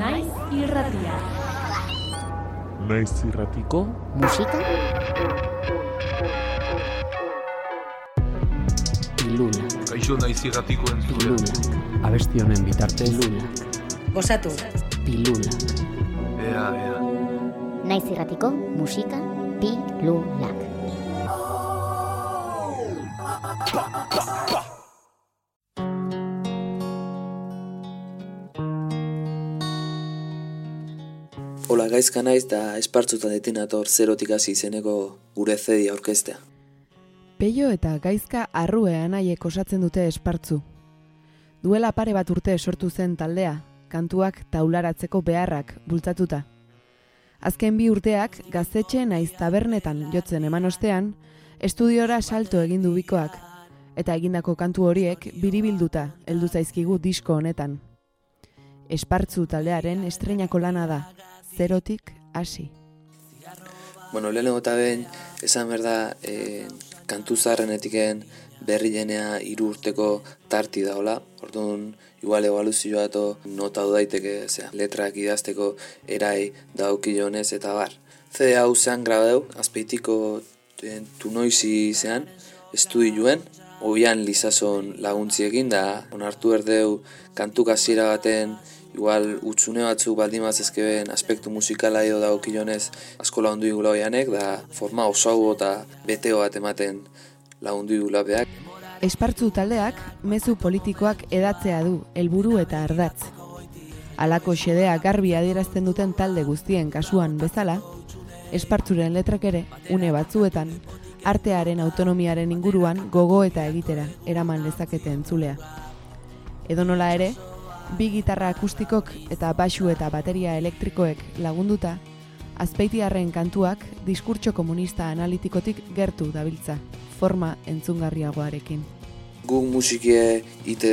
Naiz irratia. Naiz irratiko musika Iluna, Kaixo naiz irratiko entzule. iluna, abesti honen bitartez iluna, Gozatu. pilula, Ea, ea. Naiz irratiko musika pilulak. Ola gaizka naiz da espartzutan detinator zerotik hasi izeneko gure zedi aurkeztea. Peio eta gaizka arrue anaiek osatzen dute espartzu. Duela pare bat urte sortu zen taldea, kantuak taularatzeko beharrak bultzatuta. Azken bi urteak gaztetxe naiz tabernetan jotzen eman ostean, estudiora salto egin du bikoak, eta egindako kantu horiek biribilduta heldu zaizkigu disko honetan. Espartzu taldearen estreinako lana da, zerotik hasi. Bueno, lehenengo eta behin, esan behar da, e, kantu zaharrenetiken berri jenea hiru urteko tarti daola, orduan, igual ebaluzioa eto nota daiteke, zera, letrak idazteko erai daukionez eta bar. CD hau zean grabeu, azpeitiko e, tunoizi zean, estudioen, oian lizason laguntziekin da onartu erdeu kantu hasiera baten igual utzune batzuk baldin ezkeben aspektu musikala edo dagokionez asko lagundu igula oianek da forma osago eta beteo bat ematen lagundu igula beak. Espartzu taldeak mezu politikoak edatzea du helburu eta ardatz. Halako xedea garbi adierazten duten talde guztien kasuan bezala, espartzuren letrak ere une batzuetan artearen autonomiaren inguruan gogo eta egitera eraman lezakete entzulea. Edonola ere, bi gitarra akustikok eta baxu eta bateria elektrikoek lagunduta, azpeitiarren kantuak diskurtso komunista analitikotik gertu dabiltza, forma entzungarriagoarekin. Guk musikie ite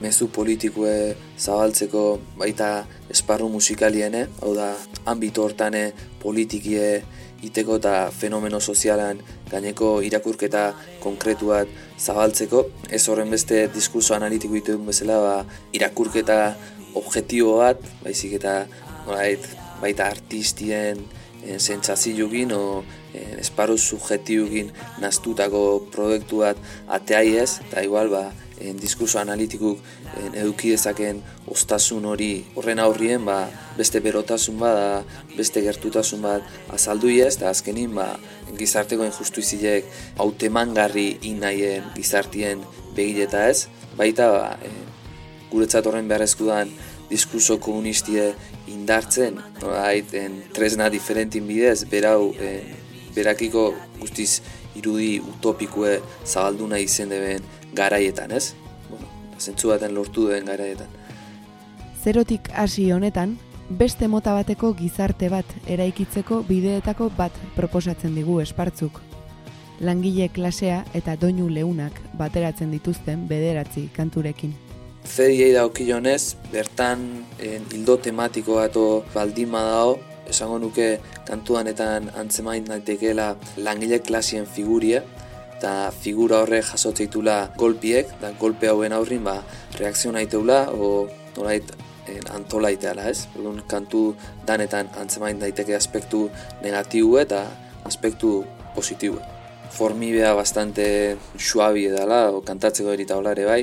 mezu politikue zabaltzeko baita esparru musikaliene, hau da, ambito hortane politikie iteko eta fenomeno sozialan gaineko irakurketa konkretu bat zabaltzeko. Ez horren beste diskurso analitiko ite bezala ba, irakurketa objektibo bat, baizik eta nolait, baita artistien en, sentsazioekin o en, esparru subjektiboekin naztutako proiektu bat ateai ez, eta igual ba, en, diskurso analitikuk en, eduki dezaken ostasun hori horren aurrien ba, beste berotasun bada, beste gertutasun bat azaldu ez, eta azkenin ba, gizarteko injustuizilek hautemangarri innaien gizartien begileta ez, baita ba, en, guretzat horren beharrezkudan diskurso komunistie indartzen, nolait, en, tresna diferentin bidez, berau, en, berakiko guztiz irudi utopikue zabaldu nahi izen deben garaietan, ez? Bueno, zentzu baten lortu duen garaietan. Zerotik hasi honetan, beste mota bateko gizarte bat eraikitzeko bideetako bat proposatzen digu espartzuk. Langile klasea eta doinu leunak bateratzen dituzten bederatzi kanturekin. Zediei daukionez, bertan en, hildo tematiko bat o baldin badao, esango nuke kantuanetan antzemain daitekeela langile klasien figurie, eta figura horrek jasotzeitula golpiek, da golpe hauen aurrin ba, reakzio naiteula, o nolait en, antolaiteala ez. Orduan kantu danetan antzemain daiteke aspektu negatibo eta aspektu positibo. Formibea bastante suabi edala, o kantatzeko erita ere bai,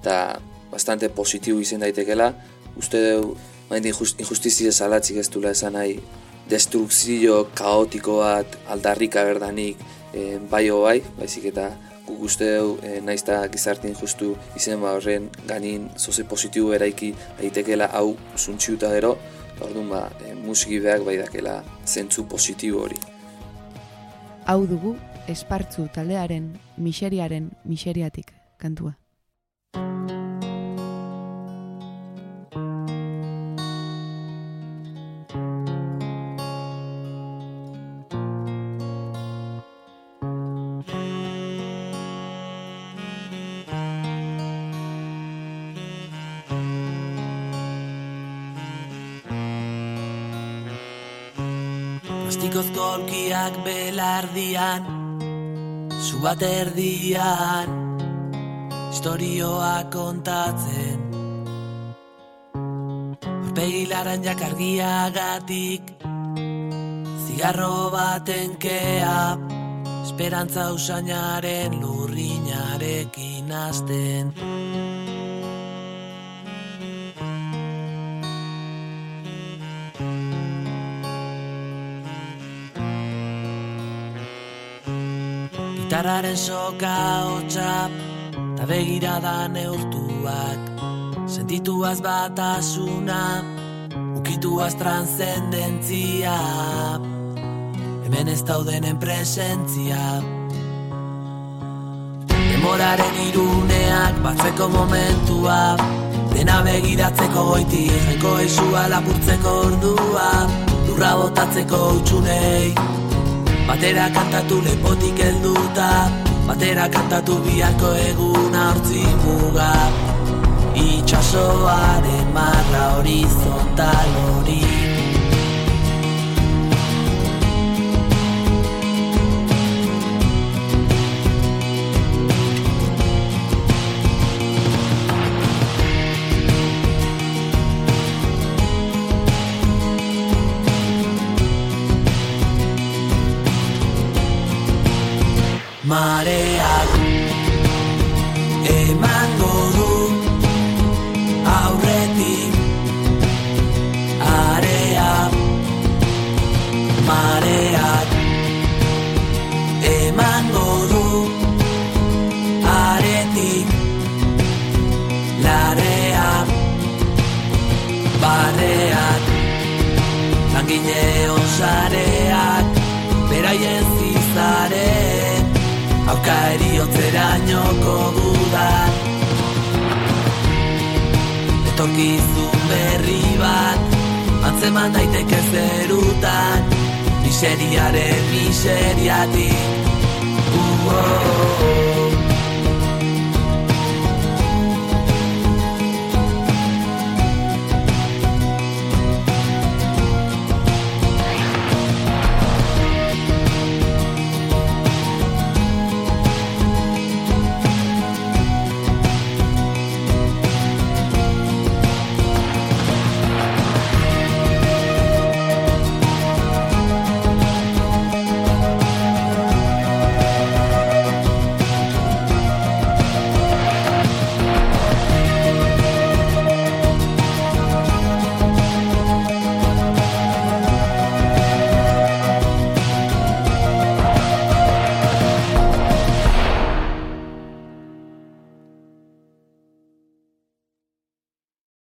eta bastante positibo izen daitekela, uste deu, main injustizia salatzik ez dula esan nahi, destrukzio kaotiko bat aldarrika berdanik e, bai bai, baizik eta guk uste deu e, naizta gizarte injustu izen ba horren ganin zoze positibo eraiki daitekela hau zuntxiuta gero, eta orduan ba, e, musiki behak bai dakela zentzu positibo hori. Hau dugu espartzu taldearen miseriaren miseriatik kantua. Plastikozko aulkiak belardian Zu bat erdian Historioa kontatzen. Aurpegilaran jakargiagatik Zigarro baten kea Esperantza usainaren lurrinarekin hasten Gitarraren soka hotxa Ta begirada neurtuak. Sentituaz batasuna Ukituaz transcendentzia Hemen ez daudenen presentzia. Demoraren iruneak batzeko momentua. Dena begiratzeko goiti Jainko esua lapurtzeko ordua. Lurra botatzeko utxunei Batera kantatu lepotik helduta Batera kantatu biharko eguna hortzi muga. Itxasoaren marra Mareak emango du aurretik area. Mareak emango du aretik larea. Barreak langile osareak beraien Auka eriotzerainoko dudan Etorkizun berri bat Antzeman daiteke zerutan. Miseriaren miseriatik. Uh, oh,